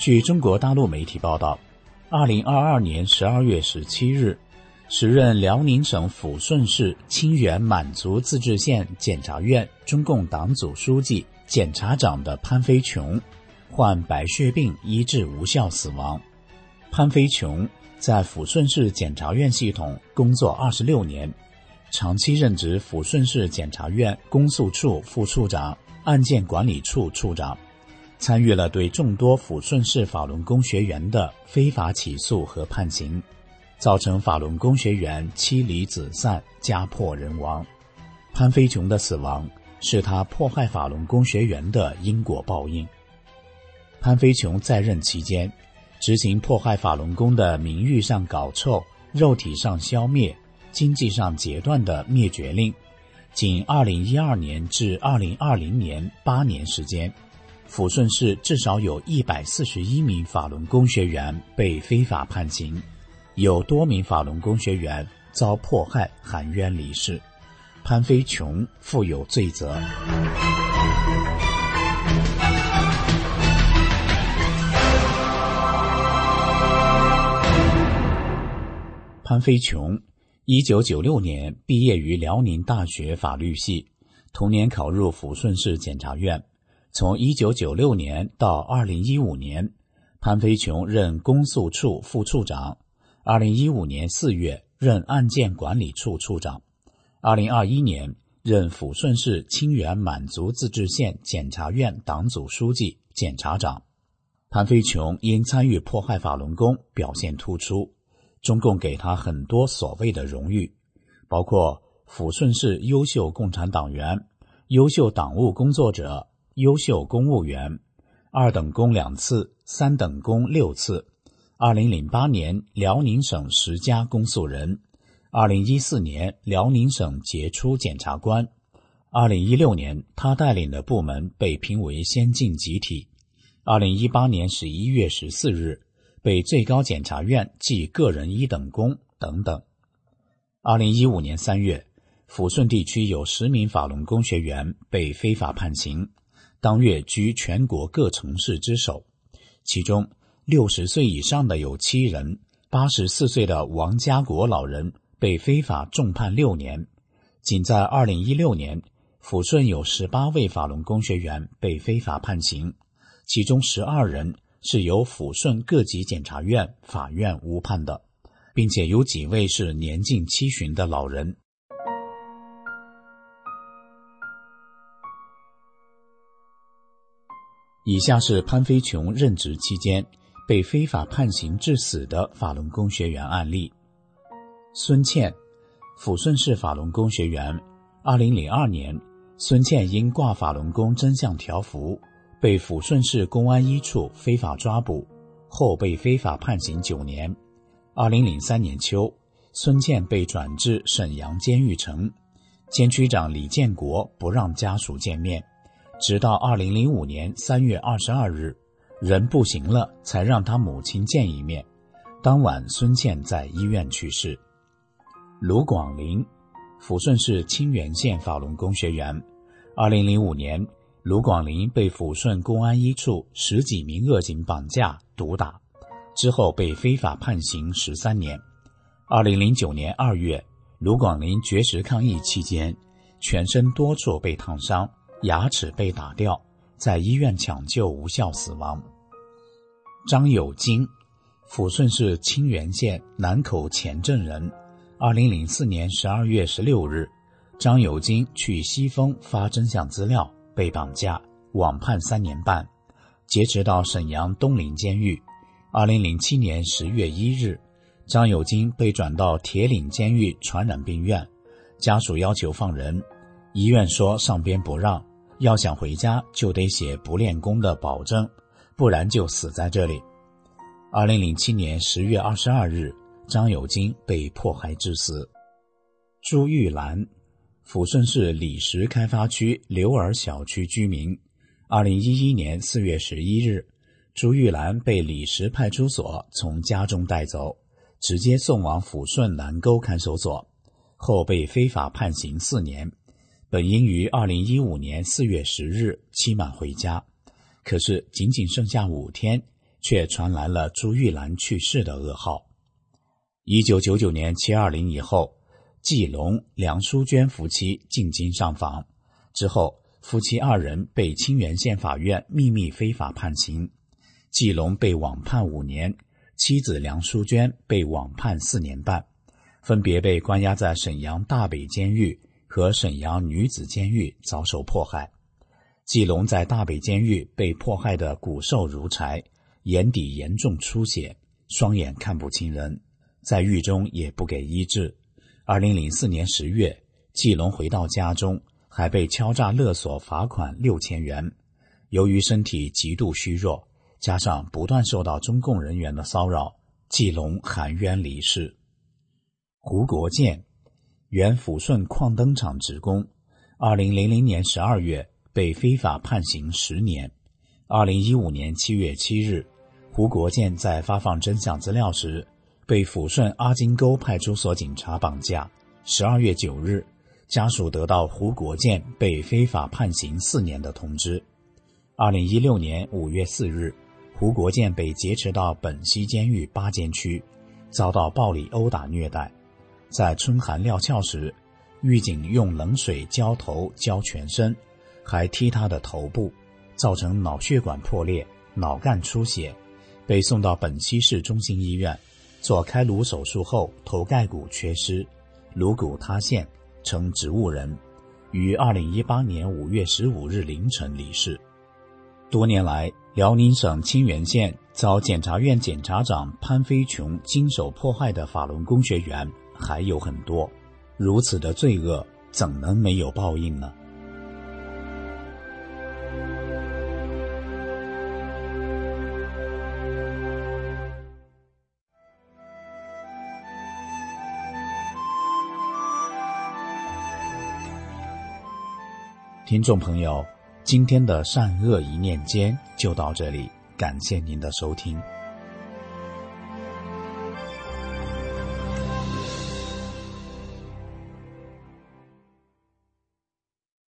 据中国大陆媒体报道，二零二二年十二月十七日，时任辽宁省抚顺市清源满族自治县检察院中共党组书记、检察长的潘飞琼，患白血病医治无效死亡。潘飞琼在抚顺市检察院系统工作二十六年，长期任职抚顺市检察院公诉处副处长、案件管理处处长。参与了对众多抚顺市法轮功学员的非法起诉和判刑，造成法轮功学员妻离子散、家破人亡。潘飞琼的死亡是他迫害法轮功学员的因果报应。潘飞琼在任期间，执行迫害法轮功的名誉上搞臭、肉体上消灭、经济上截断的灭绝令，仅2012年至2020年八年时间。抚顺市至少有一百四十一名法轮功学员被非法判刑，有多名法轮功学员遭迫害含冤离世，潘飞琼负有罪责。潘飞琼，一九九六年毕业于辽宁大学法律系，同年考入抚顺市检察院。从1996年到2015年，潘飞琼任公诉处副处长；2015年4月任案件管理处处长；2021年任抚顺市清源满族自治县检察院党组书记、检察长。潘飞琼因参与迫害法轮功表现突出，中共给他很多所谓的荣誉，包括抚顺市优秀共产党员、优秀党务工作者。优秀公务员，二等功两次，三等功六次。二零零八年，辽宁省十佳公诉人；二零一四年，辽宁省杰出检察官；二零一六年，他带领的部门被评为先进集体；二零一八年十一月十四日，被最高检察院记个人一等功等等。二零一五年三月，抚顺地区有十名法轮功学员被非法判刑。当月居全国各城市之首，其中六十岁以上的有七人，八十四岁的王家国老人被非法重判六年。仅在二零一六年，抚顺有十八位法轮功学员被非法判刑，其中十二人是由抚顺各级检察院、法院误判的，并且有几位是年近七旬的老人。以下是潘飞琼任职期间被非法判刑致死的法轮功学员案例：孙倩，抚顺市法轮功学员。二零零二年，孙倩因挂法轮功真相条幅，被抚顺市公安一处非法抓捕，后被非法判刑九年。二零零三年秋，孙倩被转至沈阳监狱城，监区长李建国不让家属见面。直到二零零五年三月二十二日，人不行了，才让他母亲见一面。当晚，孙倩在医院去世。卢广林，抚顺市清源县法轮功学员。二零零五年，卢广林被抚顺公安一处十几名恶警绑架毒打，之后被非法判刑十三年。二零零九年二月，卢广林绝食抗议期间，全身多处被烫伤。牙齿被打掉，在医院抢救无效死亡。张有金，抚顺市清源县南口前镇人。二零零四年十二月十六日，张有金去西丰发真相资料，被绑架，网判三年半，劫持到沈阳东陵监狱。二零零七年十月一日，张有金被转到铁岭监狱传染病院，家属要求放人，医院说上边不让。要想回家就得写不练功的保证，不然就死在这里。二零零七年十月二十二日，张有金被迫害致死。朱玉兰，抚顺市李石开发区刘尔小区居民。二零一一年四月十一日，朱玉兰被李石派出所从家中带走，直接送往抚顺南沟看守所，后被非法判刑四年。本应于二零一五年四月十日期满回家，可是仅仅剩下五天，却传来了朱玉兰去世的噩耗。一九九九年七二零以后，季龙、梁淑娟夫妻进京上访，之后夫妻二人被清源县法院秘密非法判刑，季龙被网判五年，妻子梁淑娟被网判四年半，分别被关押在沈阳大北监狱。和沈阳女子监狱遭受迫害，季龙在大北监狱被迫害的骨瘦如柴，眼底严重出血，双眼看不清人，在狱中也不给医治。二零零四年十月，季龙回到家中，还被敲诈勒索罚款六千元。由于身体极度虚弱，加上不断受到中共人员的骚扰，季龙含冤离世。胡国建。原抚顺矿灯厂职工，二零零零年十二月被非法判刑十年。二零一五年七月七日，胡国建在发放真相资料时，被抚顺阿金沟派出所警察绑架。十二月九日，家属得到胡国建被非法判刑四年的通知。二零一六年五月四日，胡国建被劫持到本溪监狱八监区，遭到暴力殴打虐待。在春寒料峭时，狱警用冷水浇头、浇全身，还踢他的头部，造成脑血管破裂、脑干出血，被送到本溪市中心医院做开颅手术后，头盖骨缺失，颅骨塌陷，成植物人，于二零一八年五月十五日凌晨离世。多年来，辽宁省清原县遭检察院检察长潘飞琼经手迫害的法轮功学员。还有很多，如此的罪恶怎能没有报应呢？听众朋友，今天的善恶一念间就到这里，感谢您的收听。